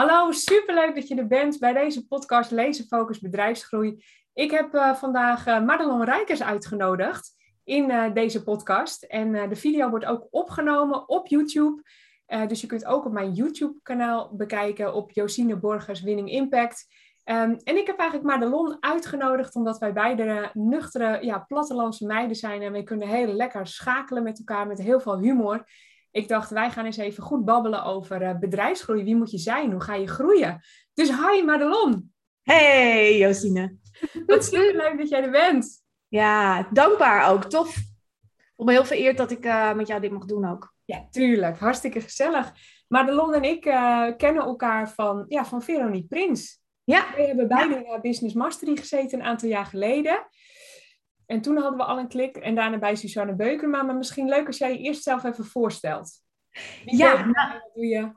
Hallo, superleuk dat je er bent bij deze podcast Lezen Focus Bedrijfsgroei. Ik heb uh, vandaag uh, Madelon Rijkers uitgenodigd in uh, deze podcast. En de video wordt ook opgenomen op YouTube. dus je kunt ook op mijn YouTube-kanaal bekijken op Josine Borgers Winning Impact. Um, en ik heb eigenlijk Madelon uitgenodigd omdat wij beide nuchtere ja, plattelandse meiden zijn. En we kunnen heel lekker schakelen met elkaar met heel veel humor. Ik dacht, wij gaan eens even goed babbelen over uh, bedrijfsgroei. Wie moet je zijn? Hoe ga je groeien? Dus hi Madelon. Hey Josine. Wat superleuk dat jij er bent. Ja, dankbaar ook. Tof. Ik ben heel vereerd dat ik uh, met jou dit mag doen ook. Ja, tuurlijk. Hartstikke gezellig. Madelon en ik uh, kennen elkaar van, ja, van Veronique Prins. Ja. We hebben beide ja. in Business Mastery gezeten een aantal jaar geleden. En toen hadden we al een klik en daarna bij Suzanne Beukema. Maar misschien leuk als jij je eerst zelf even voorstelt. Wie ja, nou, wat doe je?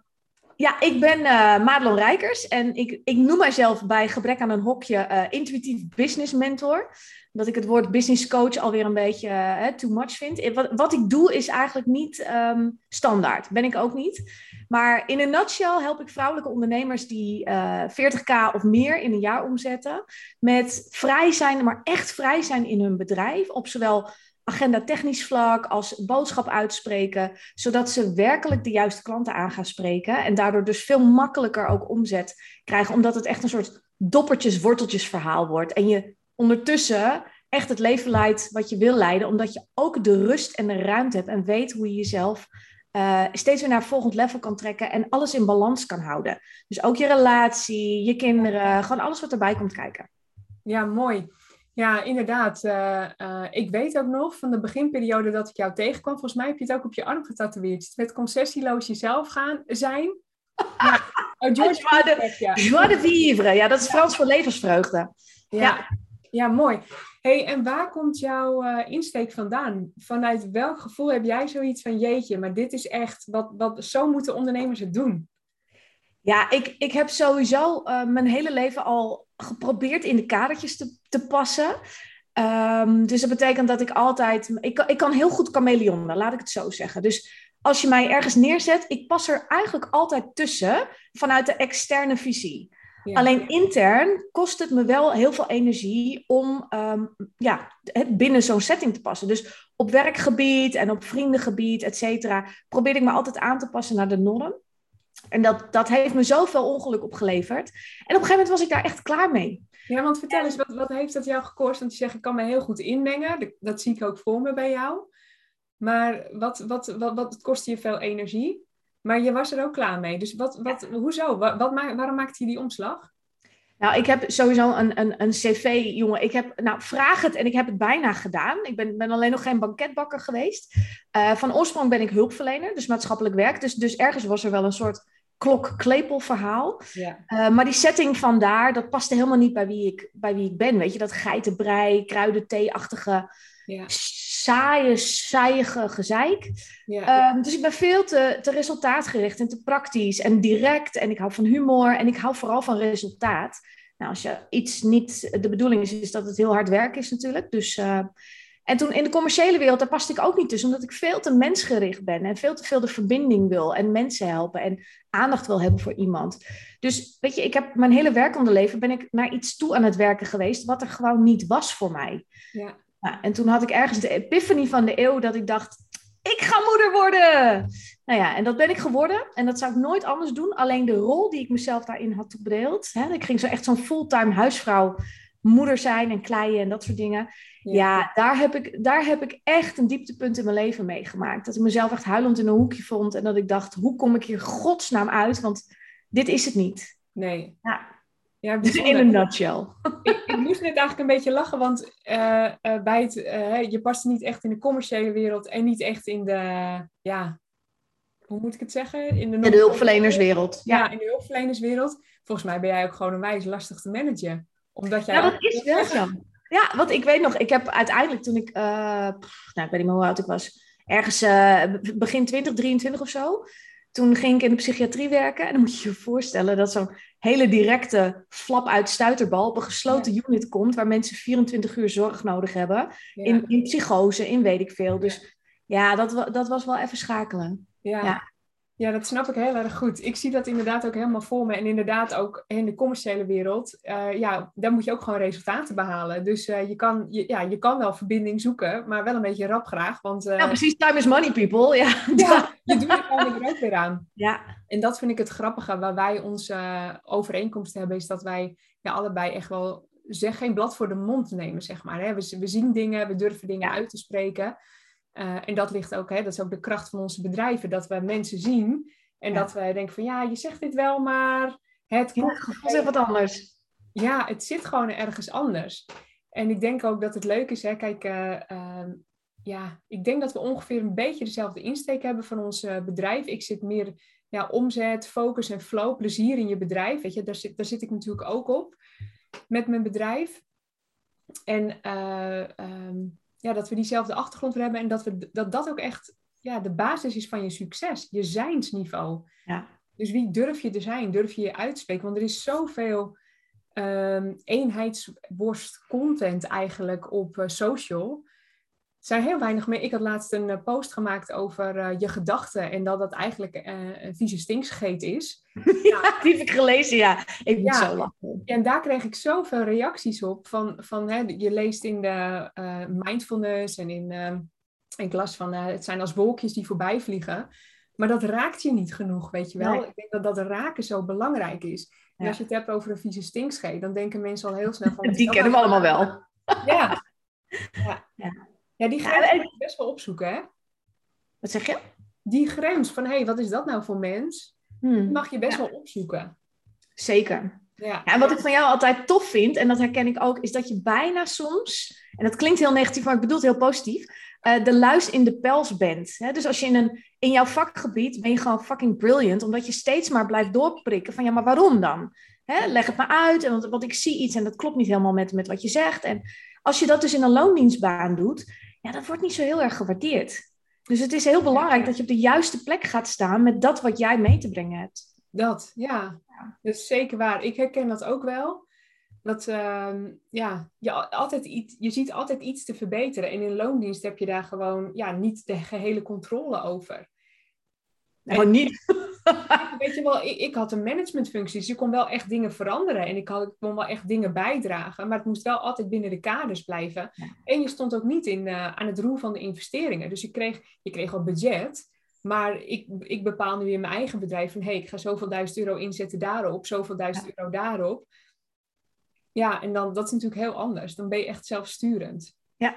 Ja, ik ben uh, Madelon Rijkers en ik, ik noem mijzelf bij gebrek aan een hokje uh, intuïtief business mentor. Dat ik het woord business coach alweer een beetje uh, too much vind. Wat, wat ik doe is eigenlijk niet um, standaard, ben ik ook niet. Maar in een nutshell help ik vrouwelijke ondernemers die 40k of meer in een jaar omzetten. Met vrij zijn, maar echt vrij zijn in hun bedrijf. Op zowel agenda technisch vlak als boodschap uitspreken, zodat ze werkelijk de juiste klanten aan gaan spreken en daardoor dus veel makkelijker ook omzet krijgen, omdat het echt een soort doppertjes, worteltjes verhaal wordt en je ondertussen echt het leven leidt wat je wil leiden, omdat je ook de rust en de ruimte hebt en weet hoe je jezelf uh, steeds weer naar volgend level kan trekken en alles in balans kan houden. Dus ook je relatie, je kinderen, gewoon alles wat erbij komt kijken. Ja, mooi. Ja, inderdaad. Uh, uh, ik weet ook nog van de beginperiode dat ik jou tegenkwam. Volgens mij heb je het ook op je arm getatoeëerd. Met concessieloos jezelf gaan zijn. Ja, oh, George joie, de, ja. joie de vivre. Ja, dat is Frans voor levensvreugde. Ja, ja. ja mooi. hey, en waar komt jouw uh, insteek vandaan? Vanuit welk gevoel heb jij zoiets van jeetje, maar dit is echt, wat, wat, zo moeten ondernemers het doen? Ja, ik, ik heb sowieso mijn hele leven al geprobeerd in de kadertjes te, te passen. Um, dus dat betekent dat ik altijd. Ik, ik kan heel goed chameleonen, laat ik het zo zeggen. Dus als je mij ergens neerzet, ik pas er eigenlijk altijd tussen vanuit de externe visie. Ja. Alleen intern kost het me wel heel veel energie om um, ja, binnen zo'n setting te passen. Dus op werkgebied en op vriendengebied, et cetera, probeer ik me altijd aan te passen naar de norm. En dat, dat heeft me zoveel ongeluk opgeleverd. En op een gegeven moment was ik daar echt klaar mee. Ja, want vertel eens, wat, wat heeft dat jou gekost? Want je zegt, ik kan me heel goed inmengen. Dat zie ik ook voor me bij jou. Maar wat, wat, wat, wat kostte je veel energie? Maar je was er ook klaar mee. Dus wat, wat, hoezo? Wat, wat, waarom maakte je die omslag? Nou, ik heb sowieso een, een, een cv, jongen. Ik heb, nou, vraag het en ik heb het bijna gedaan. Ik ben, ben alleen nog geen banketbakker geweest. Uh, van oorsprong ben ik hulpverlener, dus maatschappelijk werk. Dus, dus ergens was er wel een soort klok-klepel verhaal. Ja. Uh, maar die setting van daar, dat paste helemaal niet bij wie ik, bij wie ik ben. Weet je, dat geitenbrei, kruidenthee-achtige, ja. saaie, saaiige gezeik. Ja, um, dus ik ben veel te, te resultaatgericht en te praktisch en direct. En ik hou van humor en ik hou vooral van resultaat. Nou, als je iets niet de bedoeling is, is dat het heel hard werk is natuurlijk. Dus... Uh, en toen in de commerciële wereld, daar paste ik ook niet tussen, omdat ik veel te mensgericht ben en veel te veel de verbinding wil en mensen helpen en aandacht wil hebben voor iemand. Dus weet je, ik heb mijn hele werkende leven ben ik naar iets toe aan het werken geweest wat er gewoon niet was voor mij. Ja. Nou, en toen had ik ergens de epiphany van de eeuw dat ik dacht, ik ga moeder worden. Nou ja, en dat ben ik geworden. En dat zou ik nooit anders doen. Alleen de rol die ik mezelf daarin had toebedeeld. Hè, ik ging zo echt zo'n fulltime huisvrouw moeder zijn en kleien en dat soort dingen. Ja, daar, heb ik, daar heb ik echt een dieptepunt in mijn leven meegemaakt. Dat ik mezelf echt huilend in een hoekje vond. En dat ik dacht, hoe kom ik hier godsnaam uit? Want dit is het niet. Nee. Ja. Ja, in een nutshell. Ik, ik, moest net eigenlijk een beetje lachen, want uh, uh, bij het, uh, je past niet echt in de commerciële wereld en niet echt in de, ja, hoe moet ik het zeggen? In de, in de hulpverlenerswereld. Ja. ja, in de hulpverlenerswereld. Volgens mij ben jij ook gewoon een wijs lastig te managen. Omdat jij ja, dat is wel zo. Ja, want ik weet nog, ik heb uiteindelijk toen ik, uh, nou, ik weet niet meer hoe oud ik was, ergens uh, begin 2023 of zo, toen ging ik in de psychiatrie werken. En dan moet je je voorstellen dat zo'n hele directe flap uit stuiterbal op een gesloten unit komt, waar mensen 24 uur zorg nodig hebben, in, in psychose, in weet ik veel. Dus ja, dat, dat was wel even schakelen. Ja. Ja, dat snap ik heel erg goed. Ik zie dat inderdaad ook helemaal voor me. En inderdaad ook in de commerciële wereld, uh, ja, daar moet je ook gewoon resultaten behalen. Dus uh, je, kan, je, ja, je kan wel verbinding zoeken, maar wel een beetje rap graag. Want, uh, ja, precies. Time is money, people. Ja, ja je doet er gewoon ook weer aan. Ja. En dat vind ik het grappige. Waar wij onze overeenkomst hebben, is dat wij ja, allebei echt wel zeg geen blad voor de mond nemen, zeg maar. Hè? We, we zien dingen, we durven dingen uit te spreken. Uh, en dat ligt ook, hè, dat is ook de kracht van onze bedrijven, dat we mensen zien en dat wij denken van ja, je zegt dit wel, maar het komt ja, wat anders. Ja, het zit gewoon ergens anders. En ik denk ook dat het leuk is, hè, kijk, uh, uh, ja, ik denk dat we ongeveer een beetje dezelfde insteek hebben van ons bedrijf. Ik zit meer ja, omzet, focus en flow, plezier in je bedrijf. Weet je, daar zit, daar zit ik natuurlijk ook op met mijn bedrijf. En um, ja, dat we diezelfde achtergrond hebben en dat, we, dat dat ook echt ja, de basis is van je succes, je zijnsniveau. Ja. Dus wie durf je te zijn? Durf je je uitspreken? Want er is zoveel um, eenheidsworst content eigenlijk op uh, social. Er zijn heel weinig meer. Ik had laatst een uh, post gemaakt over uh, je gedachten en dat dat eigenlijk een vieze stinkscheet is. ja, die heb ik gelezen, ja. Ik moet ja, zo lachen. En daar kreeg ik zoveel reacties op. Van, van hè, je leest in de mindfulness en in, ik las van het zijn als wolkjes die voorbij vliegen. Maar dat raakt je niet genoeg, weet je wel. Nee. Ik denk dat dat raken zo belangrijk is. En als je het hebt over een vieze stinkscheet, dan denken mensen al heel snel van... Die kennen we allemaal wel. Ja. ja. Ja. Die grens ja, je best wel opzoeken, hè? Wat zeg je? Die grens van, hé, hey, wat is dat nou voor mens? Hmm. Die mag je best ja. wel opzoeken. Zeker. Ja. en wat ik van jou altijd tof vind, en dat herken ik ook, is dat je bijna soms, en dat klinkt heel negatief, maar ik bedoel het heel positief, uh, de luis in de pels bent. Hè? Dus als je in, een, in jouw vakgebied ben je gewoon fucking brilliant, omdat je steeds maar blijft doorprikken van, ja, maar waarom dan? Hè? Leg het maar uit, want, want ik zie iets en dat klopt niet helemaal met, met wat je zegt. En als je dat dus in een loondienstbaan doet, ja, dat wordt niet zo heel erg gewaardeerd. Dus het is heel belangrijk dat je op de juiste plek gaat staan met dat wat jij mee te brengen hebt. Dat, ja. ja. Dat is zeker waar. Ik herken dat ook wel. Dat uh, ja, je, altijd iets, je ziet altijd iets te verbeteren. En in loondienst heb je daar gewoon ja, niet de gehele controle over. Nou, niet. Weet je wel, ik, ik, had een managementfunctie, dus je kon wel echt dingen veranderen. En ik, had, ik kon wel echt dingen bijdragen. Maar het moest wel altijd binnen de kaders blijven. En je stond ook niet in, uh, aan het roer van de investeringen. Dus je kreeg, je kreeg wel budget. Maar ik, ik bepaal nu in mijn eigen bedrijf van... hé, hey, ik ga zoveel duizend euro inzetten daarop, zoveel duizend ja. euro daarop. Ja, en dan, dat is natuurlijk heel anders. Dan ben je echt zelfsturend. Ja,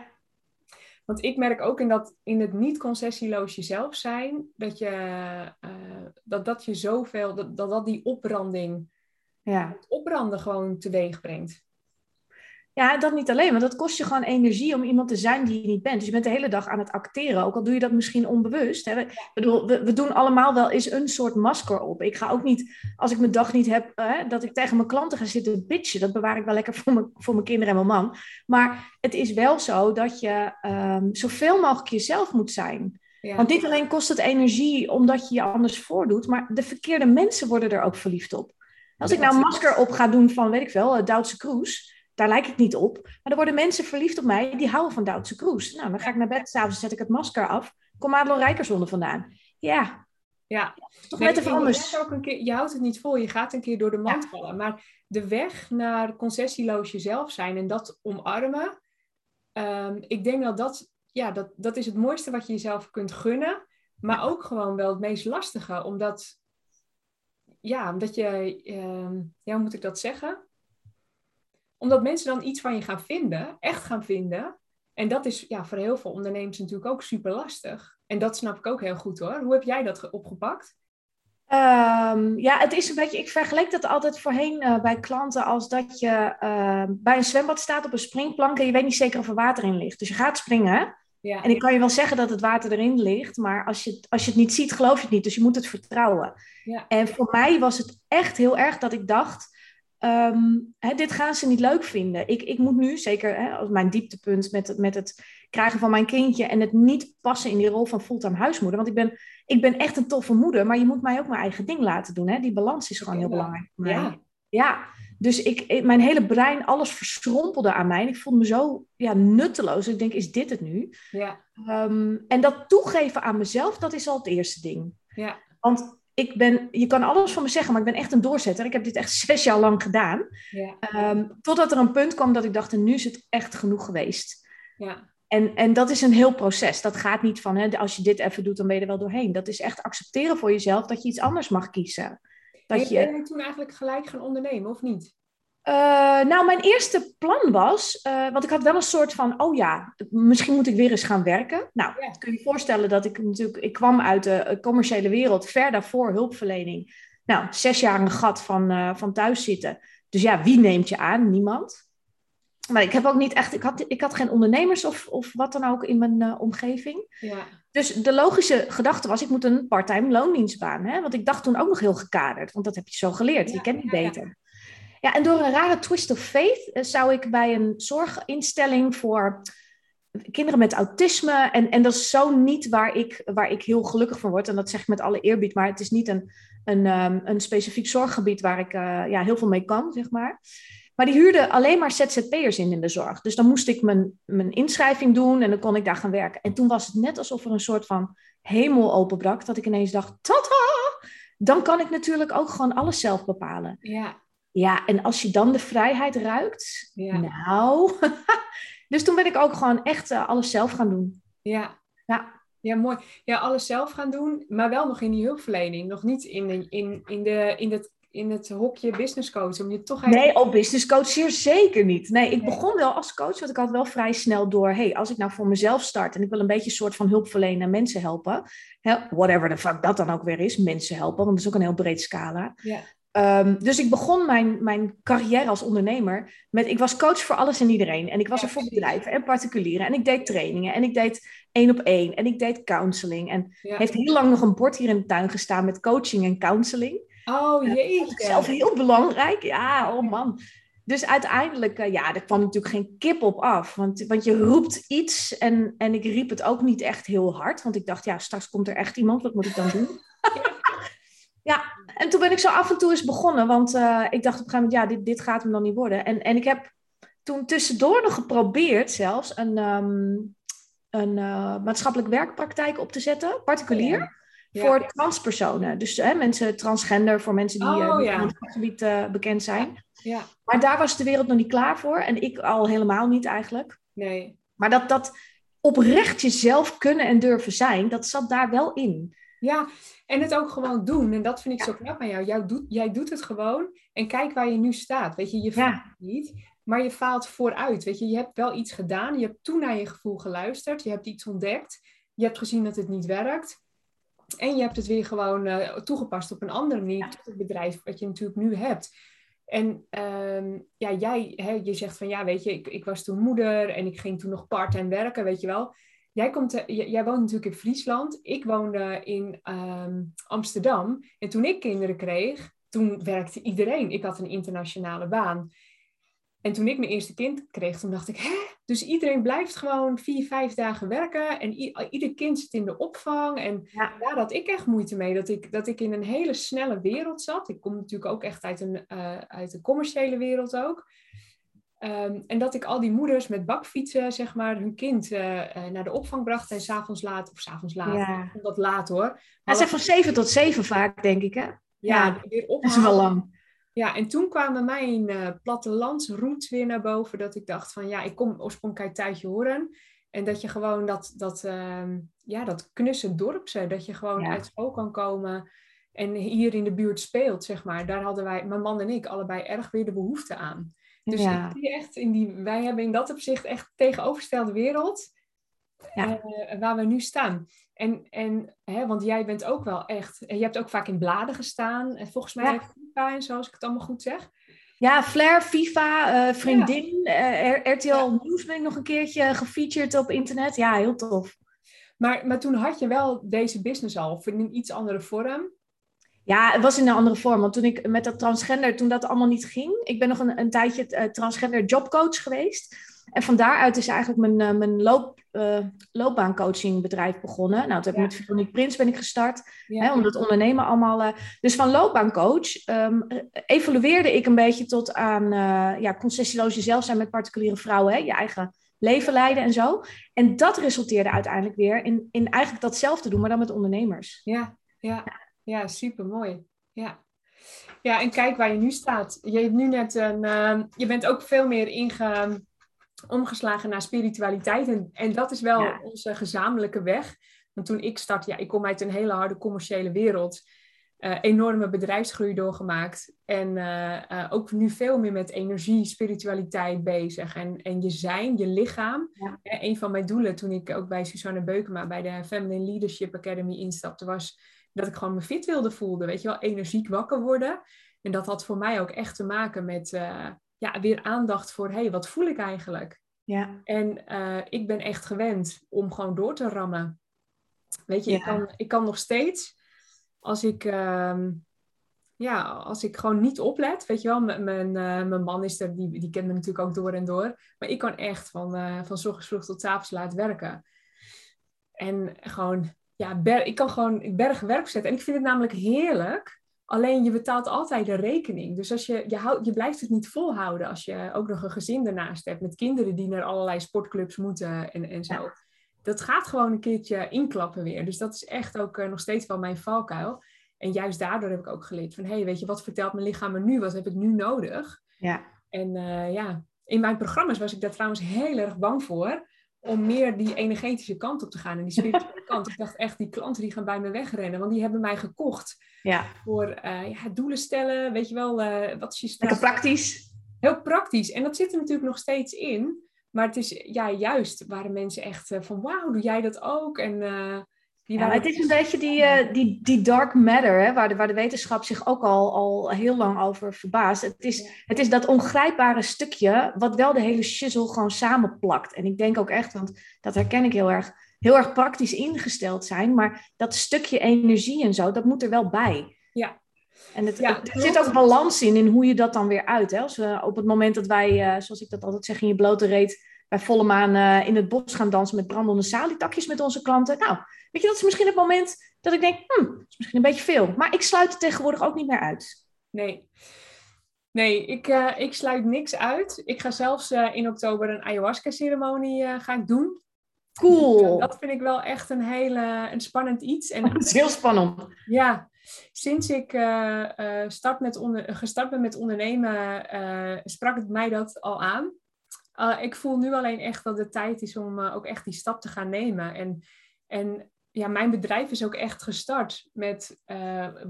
want ik merk ook in, dat, in het niet concessieloos jezelf zijn, dat je, uh, dat, dat je zoveel, dat, dat, dat die opbranding, ja. het opbranden gewoon teweeg brengt. Ja, dat niet alleen, want dat kost je gewoon energie om iemand te zijn die je niet bent. Dus je bent de hele dag aan het acteren, ook al doe je dat misschien onbewust. Hè. We, bedoel, we, we, doen allemaal wel eens een soort masker op. Ik ga ook niet, als ik mijn dag niet heb, hè, dat ik tegen mijn klanten ga zitten bitchen. Dat bewaar ik wel lekker voor, me, voor mijn kinderen en mijn man. Maar het is wel zo dat je um, zoveel mogelijk jezelf moet zijn. Ja. Want niet alleen kost het energie omdat je je anders voordoet, maar de verkeerde mensen worden er ook verliefd op. Als ik nou een masker op ga doen van, weet ik wel, Duitse Kroes daar lijk ik niet op. Maar er worden mensen verliefd op mij die houden van Duitse Kroes. Nou, dan ga ik naar bed, s'avonds zet ik het masker af. Kom Adelon Rijkersonde vandaan. Ja. Ja. Toch net even anders. Je, ook een keer, je houdt het niet vol, je gaat een keer door de mand ja. vallen. Maar de weg naar concessieloos jezelf zijn en dat omarmen, um, ik denk dat dat, ja, dat dat is het mooiste wat je jezelf kunt gunnen. Maar ook gewoon wel het meest lastige, omdat, ja, omdat je, um, ja, hoe moet ik dat zeggen? Omdat mensen dan iets van je gaan vinden, echt gaan vinden. En dat is ja, voor heel veel ondernemers natuurlijk ook super lastig. En dat snap ik ook heel goed hoor. Hoe heb jij dat opgepakt? Um, ja, het is een beetje, ik vergelijk dat altijd voorheen uh, bij klanten als dat je uh, bij een zwembad staat op een springplank en je weet niet zeker of er water in ligt. Dus je gaat springen. Ja. En ik kan je wel zeggen dat het water erin ligt, maar als je, als je het niet ziet, geloof je het niet. Dus je moet het vertrouwen. Ja. En voor mij was het echt heel erg dat ik dacht, Um, hè, dit gaan ze niet leuk vinden. Ik, ik moet nu, zeker hè, als mijn dieptepunt met, het, met het krijgen van mijn kindje en het niet passen in die rol van fulltime huismoeder. Want ik ben, ik ben echt een toffe moeder, maar je moet mij ook mijn eigen ding laten doen. Hè? Die balans is gewoon heel belangrijk voor mij. Ja. ja. Dus ik, mijn hele brein, alles verschrompelde aan mij. En ik voelde me zo ja, nutteloos. Ik denk, is dit het nu? Ja. Um, en dat toegeven aan mezelf, dat is al het eerste ding. Ja. Want ik ben, je kan alles van me zeggen, maar ik ben echt een doorzetter. Ik heb dit echt zes jaar lang gedaan. Ja. Ehm, totdat er een punt kwam dat ik dacht, en nu is het echt genoeg geweest. Ja. En, en dat is een heel proces. Dat gaat niet van, hè, als je dit even doet, dan ben je er wel doorheen. Dat is echt accepteren voor jezelf dat je iets anders mag kiezen. Dat Ben je, jij toen eigenlijk gelijk gaan ondernemen, of niet? Eh, nou, mijn eerste plan was, eh, want ik had wel een soort van, oh ja, misschien moet ik weer eens gaan werken. Nou, Ja. kun je je voorstellen dat ik natuurlijk, ik kwam uit de eh, commerciële wereld, ver daarvoor hulpverlening. Nou, zes jaar een gat van, van thuis zitten. Dus ja, wie neemt je aan? Niemand. Maar ik heb ook niet echt, ik had, ik had geen ondernemers of, of wat dan ook in mijn omgeving. Ja. Dus de logische gedachte was, ik moet een parttime loondienstbaan. Hè? Want ik dacht toen ook nog heel gekaderd, want dat heb je zo geleerd. Ja, je kent het beter. Ja, en door een rare twist of faith eh, zou ik bij een zorginstelling voor kinderen met autisme. En, en dat is zo niet waar ik, waar ik heel gelukkig van word. En dat zeg ik met alle eerbied, maar het is niet een, een, ehm, een specifiek zorggebied waar ik eh, ja, heel veel mee kan, zeg maar. Maar die huurden alleen maar ZZP'ers in in de zorg. Dus dan moest ik mijn, mijn inschrijving doen en dan kon ik daar gaan werken. En toen was het net alsof er een soort van hemel openbrak. Dat ik ineens dacht, tata! Dan kan ik natuurlijk ook gewoon alles zelf bepalen. Ja. Ja, en als je dan de vrijheid ruikt, Ja. nou. dus toen ben ik ook gewoon echt eh, alles zelf gaan doen. Ja. Ja. Ja, mooi. Ja, alles zelf gaan doen, maar wel nog in die hulpverlening. Nog niet in, de, in, in, de, in, het, in het hokje business coach. Om je toch even... Nee, ook business coach zeer zeker niet. Nee, ik begon wel als coach, want ik had wel vrij snel door, hey, als ik nou voor mezelf start en ik wil een beetje een soort van hulp verlenen en mensen helpen, whatever the fuck dat dan ook weer is, mensen helpen, want dat is ook een heel breed scala. Ja. Ehm, dus ik begon mijn, mijn carrière als ondernemer met, ik was coach voor alles en iedereen. En ik was er voor bedrijven en particulieren. En ik deed trainingen en ik deed één op één en ik deed counseling. En Ja. heeft heel lang nog een bord hier in de tuin gestaan met coaching en counseling. Oh, jeetje. zelf heel belangrijk. Ja, oh man. Dus uiteindelijk, eh, ja, er kwam natuurlijk geen kip op af. Want, want je roept iets en, en ik riep het ook niet echt heel hard. Want ik dacht, ja, straks komt er echt iemand. Wat moet ik dan doen? ja, en toen ben ik zo af en toe eens begonnen. Want eh, ik dacht op een gegeven moment, ja, dit, dit gaat hem dan niet worden. En, en ik heb toen tussendoor nog geprobeerd zelfs een, ehm, een eh, maatschappelijk werkpraktijk op te zetten. Particulier. Ja. Voor transpersonen. Dus hè, mensen transgender, voor mensen die eh, Oh, niet ja. op het vakgebied eh, bekend zijn. Ja, Maar daar was de wereld nog niet klaar voor. En ik al helemaal niet eigenlijk. nee. Maar dat, dat oprecht jezelf kunnen en durven zijn, dat zat daar wel in. Ja, en het ook gewoon doen. En dat vind ik zo knap aan jou. jou doet, jij doet het gewoon en kijk waar je nu staat. Weet je, je Ja. faalt niet, maar je faalt vooruit. Weet je, je hebt wel iets gedaan. Je hebt toen naar je gevoel geluisterd. Je hebt iets ontdekt. Je hebt gezien dat het niet werkt. En je hebt het weer gewoon eh, toegepast op een andere manier. Ja. Tot het bedrijf wat je natuurlijk nu hebt. En ehm, ja, jij, hè, je zegt van ja, weet je, ik, ik was toen moeder en ik ging toen nog part-time werken, weet je wel. Jij, komt, eh, jij woont natuurlijk in Friesland. Ik woonde in ehm, Amsterdam. En toen ik kinderen kreeg, toen werkte iedereen. Ik had een internationale baan. En toen ik mijn eerste kind kreeg, toen dacht ik, hè? Dus iedereen blijft gewoon vier, vijf dagen werken. En ieder kind zit in de opvang. En Ja. daar had ik echt moeite mee. Dat ik, dat ik in een hele snelle wereld zat. Ik kom natuurlijk ook echt uit een, eh, uit de commerciële wereld ook. Ehm, en dat ik al die moeders met bakfietsen, zeg maar, hun kind eh, eh, naar de opvang bracht. En s'avonds laat, of s'avonds laat, Ja. dat laat hoor. Het zijn van zeven tot zeven vaak, denk ik. Hè? ja, ja, weer Dat is wel lang. Ja, en toen kwamen mijn plattelandsroots weer naar boven. Dat ik dacht van ja, ik kom oorspronkelijk uit Tuitje Horen. En dat je gewoon dat, dat, ehm, ja, dat knusse dorpse, dat je gewoon Ja. uit school kan komen en hier in de buurt speelt, zeg maar. Daar hadden wij, mijn man en ik, allebei erg weer de behoefte aan. Dus Ja. ik zie echt in die, wij hebben in dat opzicht echt tegenovergestelde wereld Ja. eh, waar we nu staan. En, en hè, want jij bent ook wel echt, je hebt ook vaak in bladen gestaan. En volgens mij Ja. FIFA en zo, als ik het allemaal goed zeg. Ja, Flair, FIFA, eh, Vriendin, eh, RTL Nieuws ben ik nog een keertje gefeatured op internet. Ja, heel tof. Maar, maar toen had je wel deze business al, of in een iets andere vorm. Ja, het was in een andere vorm. Want toen ik met dat transgender, toen dat allemaal niet ging. Ik ben nog een, een tijdje eh, transgender jobcoach geweest. En van daaruit is eigenlijk mijn, eh, mijn loop, eh, loopbaancoachingbedrijf begonnen. Nou, toen heb ik Ja. met Veronique Prins ben ik gestart. Ja, Hè, om dat ondernemen allemaal. dus van loopbaancoach ehm, eh, evolueerde ik een beetje tot aan ja, concessieloos jezelf zijn met particuliere vrouwen. Hè, je eigen leven leiden en zo. En dat resulteerde uiteindelijk weer in, in eigenlijk datzelfde doen, maar dan met ondernemers. ja, ja. Ja, super mooi. Ja. ja, en kijk waar je nu staat. Je hebt nu net een, uh, je bent ook veel meer inge, omgeslagen naar spiritualiteit. En, en dat is wel onze gezamenlijke weg. Want toen ik start, ja, ik kom uit een hele harde commerciële wereld. Uh, enorme bedrijfsgroei doorgemaakt. En uh, uh, ook nu veel meer met energie, spiritualiteit bezig. En, en je zijn, je lichaam. Ja. een van mijn doelen toen ik ook bij Susanne Beukema bij de Feminine Leadership Academy instapte, was dat ik gewoon me fit wilde voelen. Weet je wel, energiek wakker worden. En dat had voor mij ook echt te maken met ja, weer aandacht voor, hé, hey, wat voel ik eigenlijk? Ja. En ik ben echt gewend om gewoon door te rammen. Weet je, ja. ik, kan, ik kan nog steeds als ik, uh, ja, als ik gewoon niet oplet, weet je wel, mijn, uh, mijn man is er, die, die kent me natuurlijk ook door en door. Maar ik kan echt van, van ochtends vroeg tot avonds laten werken. En gewoon, ja, ber, ik kan gewoon berg werk zetten. En ik vind het namelijk heerlijk. Alleen je betaalt altijd de rekening. Dus als je, je, houdt, je blijft het niet volhouden als je ook nog een gezin ernaast hebt met kinderen die naar allerlei sportclubs moeten en, en zo. Ja dat gaat gewoon een keertje inklappen weer. Dus dat is echt ook uh, nog steeds wel mijn valkuil. En juist daardoor heb ik ook geleerd van, hé, hey, weet je, wat vertelt mijn lichaam me nu? Wat heb ik nu nodig? Ja. En uh, ja, in mijn programma's was ik daar trouwens heel erg bang voor. Om meer die energetische kant op te gaan en die spirituele kant. Ik dacht echt, die klanten die gaan bij me wegrennen. Want die hebben mij gekocht ja. voor uh, ja, doelen stellen. Weet je wel, wat is je Lekker praktisch. Heel praktisch. En dat zit er natuurlijk nog steeds in. Maar het is ja, juist waren mensen echt uh, van wauw, doe jij dat ook? En, ja, het is een beetje die, uh, die, die dark matter, hè, waar, de, waar de wetenschap zich ook al, al heel lang over verbaast. Het is, het is dat ongrijpbare stukje wat wel de hele shizzle gewoon samenplakt. En ik denk ook echt, want dat herken ik heel erg, heel erg praktisch ingesteld zijn. Maar dat stukje energie en zo, dat moet er wel bij. Ja, en het, ja, er zit ook balans in, in hoe je dat dan weer uit. Hè? Als we op het moment dat wij, uh, zoals ik dat altijd zeg, in je blote reet bij volle maan uh, in het bos gaan dansen met brandende salietakjes met onze klanten. Nou, weet je, dat is misschien het moment dat ik denk, hm, dat is misschien een beetje veel. Maar ik sluit het tegenwoordig ook niet meer uit. Nee. Nee, ik, uh, ik sluit niks uit. Ik ga zelfs in oktober een ayahuasca-ceremonie ga ik doen. Cool. Dat vind ik wel echt een hele een spannend iets. En, dat is heel spannend. Ja, Sinds ik uh, start met onder, gestart ben met ondernemen, uh, sprak het mij dat al aan. Ik voel nu alleen echt dat het tijd is om ook echt die stap te gaan nemen. En, en ja, mijn bedrijf is ook echt gestart met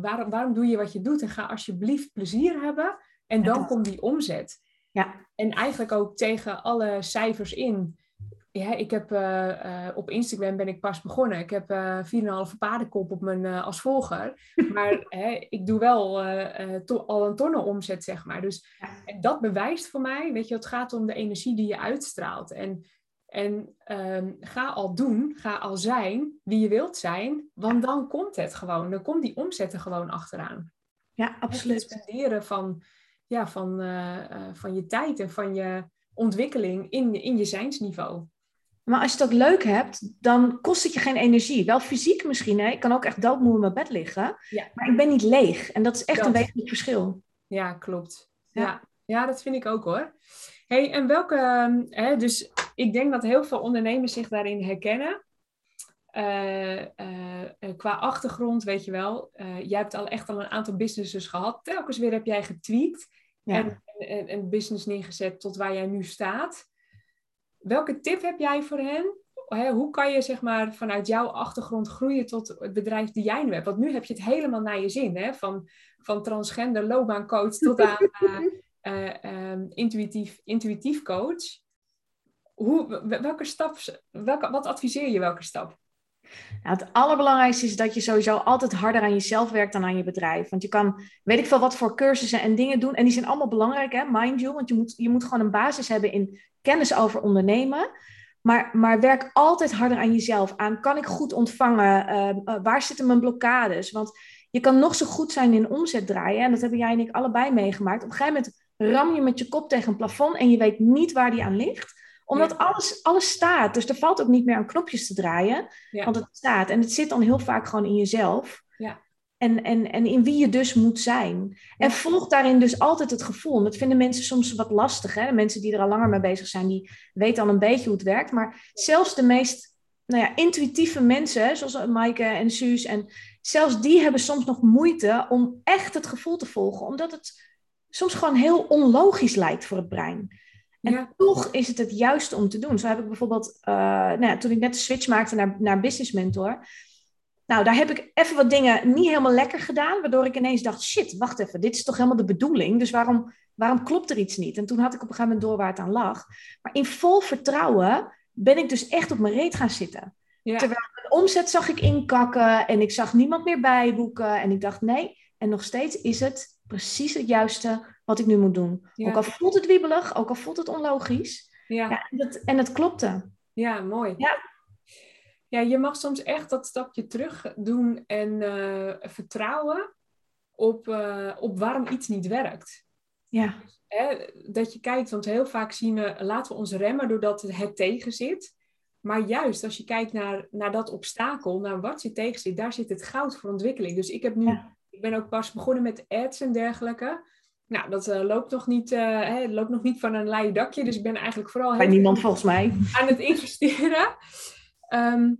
waarom, waarom doe je wat je doet? En ga alsjeblieft plezier hebben. En dan komt die omzet. Ja. En eigenlijk ook tegen alle cijfers in ja, ik heb uh, uh, op Instagram ben ik pas begonnen. Ik heb uh, eh, 4,5 paardenkop op mijn als volger. Maar hè, ik doe wel al een tonnen omzet, zeg maar. Dus en dat bewijst voor mij, weet je, het gaat om de energie die je uitstraalt. En, en um, ga al doen, ga al zijn wie je wilt zijn, want dan komt het gewoon. Dan komt die omzet er gewoon achteraan. Ja, absoluut. Het spenderen van, ja, van, van je tijd en van je ontwikkeling in, in je zijnsniveau. Maar als je ook leuk hebt, dan kost het je geen energie. Wel fysiek misschien. Hè? Ik kan ook echt doodmoe in mijn bed liggen. Ja. Maar ik ben niet leeg. En dat is echt een wezenlijk verschil. Ja, klopt. Ja. ja. dat vind ik ook hoor. hey, en welke... Ehm, hè, dus ik denk dat heel veel ondernemers zich daarin herkennen. Uh, uh, qua achtergrond, weet je wel. Uh, jij hebt al echt al een aantal businesses gehad. Telkens weer heb jij getweakt. En, en een business neergezet tot waar jij nu staat. Welke tip heb jij voor hen? hoe kan je zeg maar, vanuit jouw achtergrond groeien tot het bedrijf die jij nu hebt? Want nu heb je het helemaal naar je zin. Hè? Van, van transgender loopbaancoach tot aan uh, intuïtief, intuïtief coach. Hoe, welke stap, welke, wat adviseer je welke stap? Nou, het allerbelangrijkste is dat je sowieso altijd harder aan jezelf werkt dan aan je bedrijf. Want je kan, weet ik veel, wat voor cursussen en dingen doen. En die zijn allemaal belangrijk, hè, mind you. Want je moet, je moet gewoon een basis hebben in kennis over ondernemen. Maar, maar werk altijd harder aan jezelf. Aan kan ik goed ontvangen? Uh, waar zitten mijn blokkades? Want je kan nog zo goed zijn in omzet draaien. En dat hebben jij en ik allebei meegemaakt. Op een gegeven moment ram je met je kop tegen een plafond en je weet niet waar die aan ligt omdat alles, alles staat. Dus er valt ook niet meer aan knopjes te draaien. Want het staat. En het zit dan heel vaak gewoon in jezelf. Ja. En, en, en in wie je dus moet zijn. En volg daarin dus altijd het gevoel. Dat vinden mensen soms wat lastig. Hè? De mensen die er al langer mee bezig zijn, die weten al een beetje hoe het werkt. Maar zelfs de meest nou ja, intuïtieve mensen, zoals Maaike en Suus, en zelfs die hebben soms nog moeite om echt het gevoel te volgen, omdat het soms gewoon heel onlogisch lijkt voor het brein. En toch is het het juiste om te doen. Zo heb ik bijvoorbeeld, uh, nou ja, toen ik net de switch maakte naar, naar Business Mentor, nou, daar heb ik even wat dingen niet helemaal lekker gedaan, waardoor ik ineens dacht, shit, wacht even, dit is toch helemaal de bedoeling, dus waarom, waarom klopt er iets niet? En toen had ik op een gegeven moment door waar het aan lag. Maar in vol vertrouwen ben ik dus echt op mijn reet gaan zitten. Ja. Terwijl mijn omzet zag ik inkakken en ik zag niemand meer bijboeken. En ik dacht, nee, en nog steeds is het precies het juiste wat ik nu moet doen. Ook al voelt het wiebelig, ook al voelt het onlogisch. Ja. ja en, het, en het klopte. Ja, mooi. Ja. ja, je mag soms echt dat stapje terug doen en uh, vertrouwen op, uh, op waarom iets niet werkt. Ja. Hè, dat je kijkt, want heel vaak zien we, laten we ons remmen doordat het tegen zit. Maar juist als je kijkt naar, naar dat obstakel, naar wat je tegen zit, daar zit het goud voor ontwikkeling. Dus ik heb nu, ik ben ook pas begonnen met ads en dergelijke. Nou, dat uh, loopt, nog niet, uh, hè, loopt nog niet van een leien dakje. Dus ik ben eigenlijk vooral... Bij niemand volgens mij. Aan het investeren. Ehm,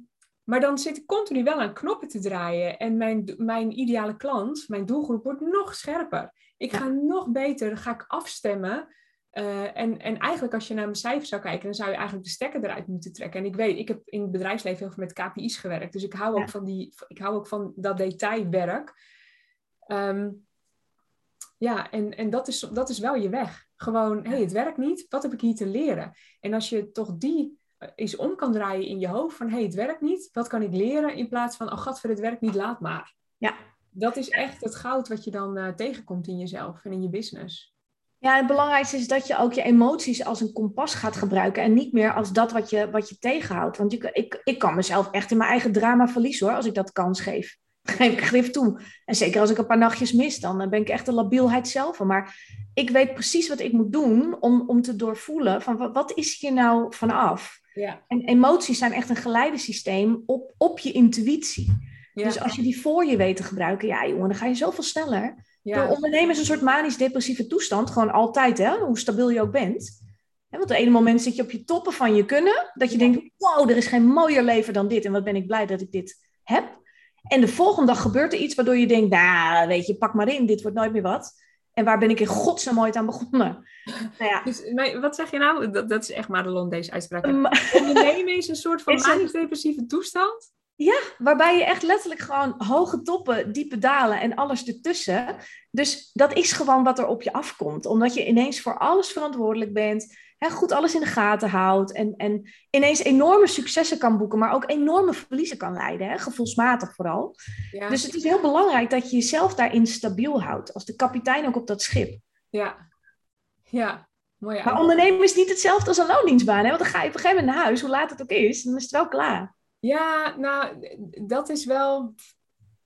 maar dan zit ik continu wel aan knoppen te draaien. En mijn, mijn ideale klant, mijn doelgroep, wordt nog scherper. Ik ga nog beter, ga ik afstemmen. Uh, en, en eigenlijk als je naar mijn cijfers zou kijken, dan zou je eigenlijk de stekker eruit moeten trekken. En ik weet, ik heb in het bedrijfsleven heel veel met KPI's gewerkt. Dus ik hou ook, van, die, ik hou ook van dat detailwerk. Um, ja, en, en dat, is, dat is wel je weg. Gewoon, hé, hey, het werkt niet. Wat heb ik hier te leren? En als je toch die eh, eens om kan draaien in je hoofd van, hé, hey, het werkt niet. Wat kan ik leren? In plaats van, oh gat, voor het werkt niet, laat maar. Ja. Dat is echt het goud wat je dan uh, tegenkomt in jezelf en in je business. Ja, het belangrijkste is dat je ook je emoties als een kompas gaat gebruiken en niet meer als dat wat je, wat je tegenhoudt. Want je, ik, ik kan mezelf echt in mijn eigen drama verliezen hoor, als ik dat kans geef. Geef ik grif toe. En zeker als ik een paar nachtjes mis, dan ben ik echt de labielheid zelf. Maar ik weet precies wat ik moet doen om, om te doorvoelen van wat, wat is hier nou vanaf? Ja. En emoties zijn echt een geleidesysteem op, op je intuïtie. Dus als je die voor je weet te gebruiken, ja jongen, dan ga je zoveel sneller. Ja. Door ondernemen is een soort manisch-depressieve toestand, gewoon altijd, hè, hoe stabiel je ook bent. want op het ene moment zit je op je toppen van je kunnen, dat je denkt, wow, er is geen mooier leven dan dit en wat ben ik blij dat ik dit heb. En de volgende dag gebeurt er iets waardoor je denkt, nou, weet je, pak maar in, dit wordt nooit meer wat. En waar ben ik in godsnaam ooit aan begonnen? Nou ja. dus, maar wat zeg je nou? Dat, dat is echt Madelon, deze uitspraak. Ondernemen is een soort van manisch-depressieve toestand? Ja, waarbij je echt letterlijk gewoon hoge toppen, diepe dalen en alles ertussen. Dus dat is gewoon wat er op je afkomt. Omdat je ineens voor alles verantwoordelijk bent. Hè, goed alles in de gaten houdt. En, en ineens enorme successen kan boeken, maar ook enorme verliezen kan leiden. Hè, gevoelsmatig vooral. Ja. Dus het is heel belangrijk dat je jezelf daarin stabiel houdt. Als de kapitein ook op dat schip. Ja, ja. Mooi, maar ondernemen is niet hetzelfde als een loondienstbaan. Hè? Want dan ga je op een gegeven moment naar huis, hoe laat het ook is, dan is het wel klaar. Ja, nou, dat is wel.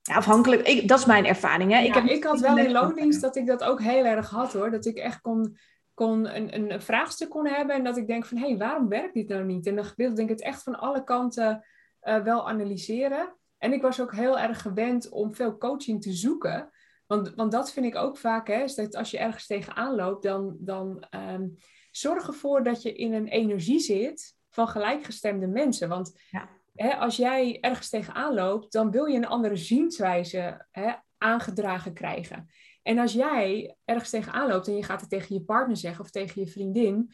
Ja, afhankelijk, ik, dat is mijn ervaring. Hè? ik, heb, ik had wel in loondienst dat ik dat ook heel erg had hoor. Dat ik echt kon, kon een, een vraagstuk kon hebben en dat ik denk van hé, hey, waarom werkt dit nou niet? En dan wilde ik het echt van alle kanten uh, wel analyseren. En ik was ook heel erg gewend om veel coaching te zoeken. Want, want dat vind ik ook vaak, hè, is dat als je ergens tegenaan loopt, dan, dan um, zorg ervoor dat je in een energie zit van gelijkgestemde mensen. Want ja hè, als jij ergens tegenaan loopt, dan wil je een andere zienswijze hè, aangedragen krijgen. En als jij ergens tegenaan loopt en je gaat het tegen je partner zeggen of tegen je vriendin,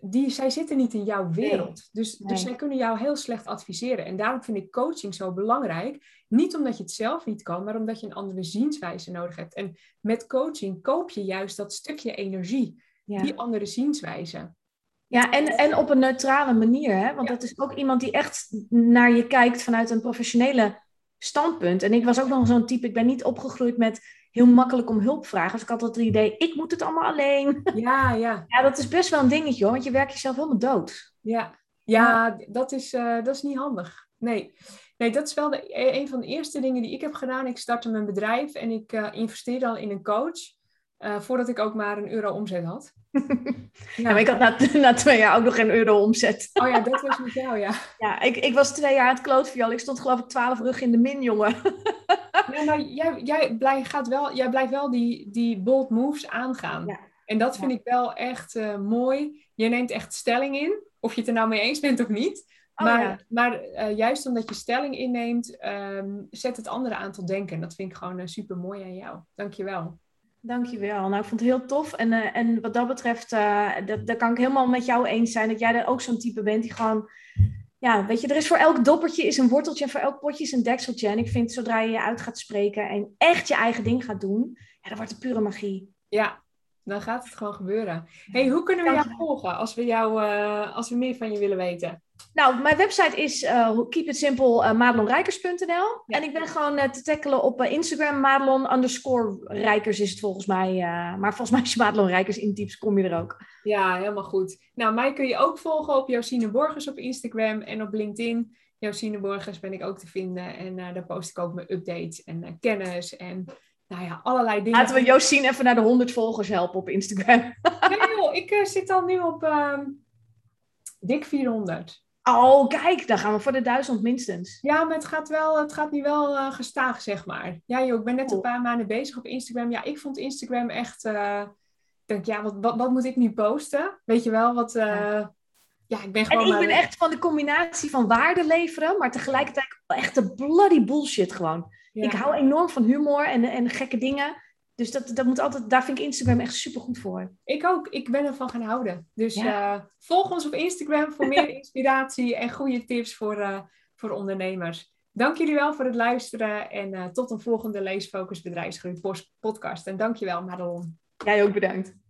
die, zij zitten niet in jouw wereld. Dus, dus zij kunnen jou heel slecht adviseren. En daarom vind ik coaching zo belangrijk. Niet omdat je het zelf niet kan, maar omdat je een andere zienswijze nodig hebt. En met coaching koop je juist dat stukje energie, die andere zienswijze. Ja, en, en op een neutrale manier. Hè? Want dat is ook iemand die echt naar je kijkt vanuit een professionele standpunt. En ik was ook nog zo'n type, ik ben niet opgegroeid met heel makkelijk om hulp vragen. Dus ik had altijd het idee, ik moet het allemaal alleen. Ja, ja. Ja, dat is best wel een dingetje hoor, want je werkt jezelf helemaal dood. Ja, ja dat, is, uh, dat is niet handig. Nee. nee, dat is wel de, e-, een van de eerste dingen die ik heb gedaan. Ik startte mijn bedrijf en ik uh, investeerde al in een coach. Uh, voordat ik ook maar een euro omzet had. ja, maar ik had na, na, twee jaar ook nog geen euro omzet. Oh ja, dat was met jou, ja. Ja, ik, ik was twee jaar aan het klootviool. Ik stond geloof ik twaalf rug in de min, jongen. ja, maar jij, jij, blijft, gaat wel, jij blijft wel die, die bold moves aangaan. Ja. En dat vind ik wel echt uh, mooi. Je neemt echt stelling in, of je het er nou mee eens bent of niet. Oh, maar maar uh, juist omdat je stelling inneemt, um, zet het andere aan tot denken. Dat vind ik gewoon super mooi aan jou. Dankjewel. Dankjewel. Nou, ik vond het heel tof. En, uh, en wat dat betreft, dat, daar kan ik helemaal met jou eens zijn. Dat jij er ook zo'n type bent die gewoon... Ja, weet je, er is voor elk doppertje is een worteltje en voor elk potje is een dekseltje. En ik vind, zodra je je uit gaat spreken en echt je eigen ding gaat doen, ja, dan wordt het pure magie. Ja, dan gaat het gewoon gebeuren. hey, hoe kunnen we jou volgen als we, jou, uh, als we meer van je willen weten? Nou, mijn website is uh, keep it simple uh, madelonrijkers.nl. En ik ben gewoon te tackelen op Instagram, madelon underscore rijkers is het volgens mij. maar volgens mij als je madelon rijkers intypt, kom je er ook. Ja, helemaal goed. Nou, mij kun je ook volgen op Josine Borgers op Instagram en op LinkedIn. Josine Borgers ben ik ook te vinden. En daar post ik ook mijn updates en kennis en nou ja, allerlei dingen. Laten we Joost zien even naar de 100 volgers helpen op Instagram. nee joh, ik uh, zit al nu op uh, dik 400. Oh, kijk, dan gaan we voor de duizend minstens. Ja, maar het gaat, wel, het gaat nu wel uh, gestaag, zeg maar. Ja joh, ik ben net een paar maanden bezig op Instagram. Ja, ik vond Instagram echt... Uh, ik denk, ja, wat, wat, wat, moet ik nu posten? Weet je wel, wat... Ja. ja. ik ben gewoon En ik ben echt van de combinatie van waarde leveren, maar tegelijkertijd echt de bloody bullshit gewoon. Ik hou enorm van humor en, en gekke dingen. Dus dat, dat moet altijd, daar vind ik Instagram echt super goed voor. Ik ook. Ik ben ervan gaan houden. Dus uh, volg ons op Instagram voor meer inspiratie en goede tips voor, uh, voor ondernemers. Dank jullie wel voor het luisteren en uh, tot een volgende Leesfocus Bedrijfsgroei podcast. En dankjewel Madelon. Jij ook bedankt.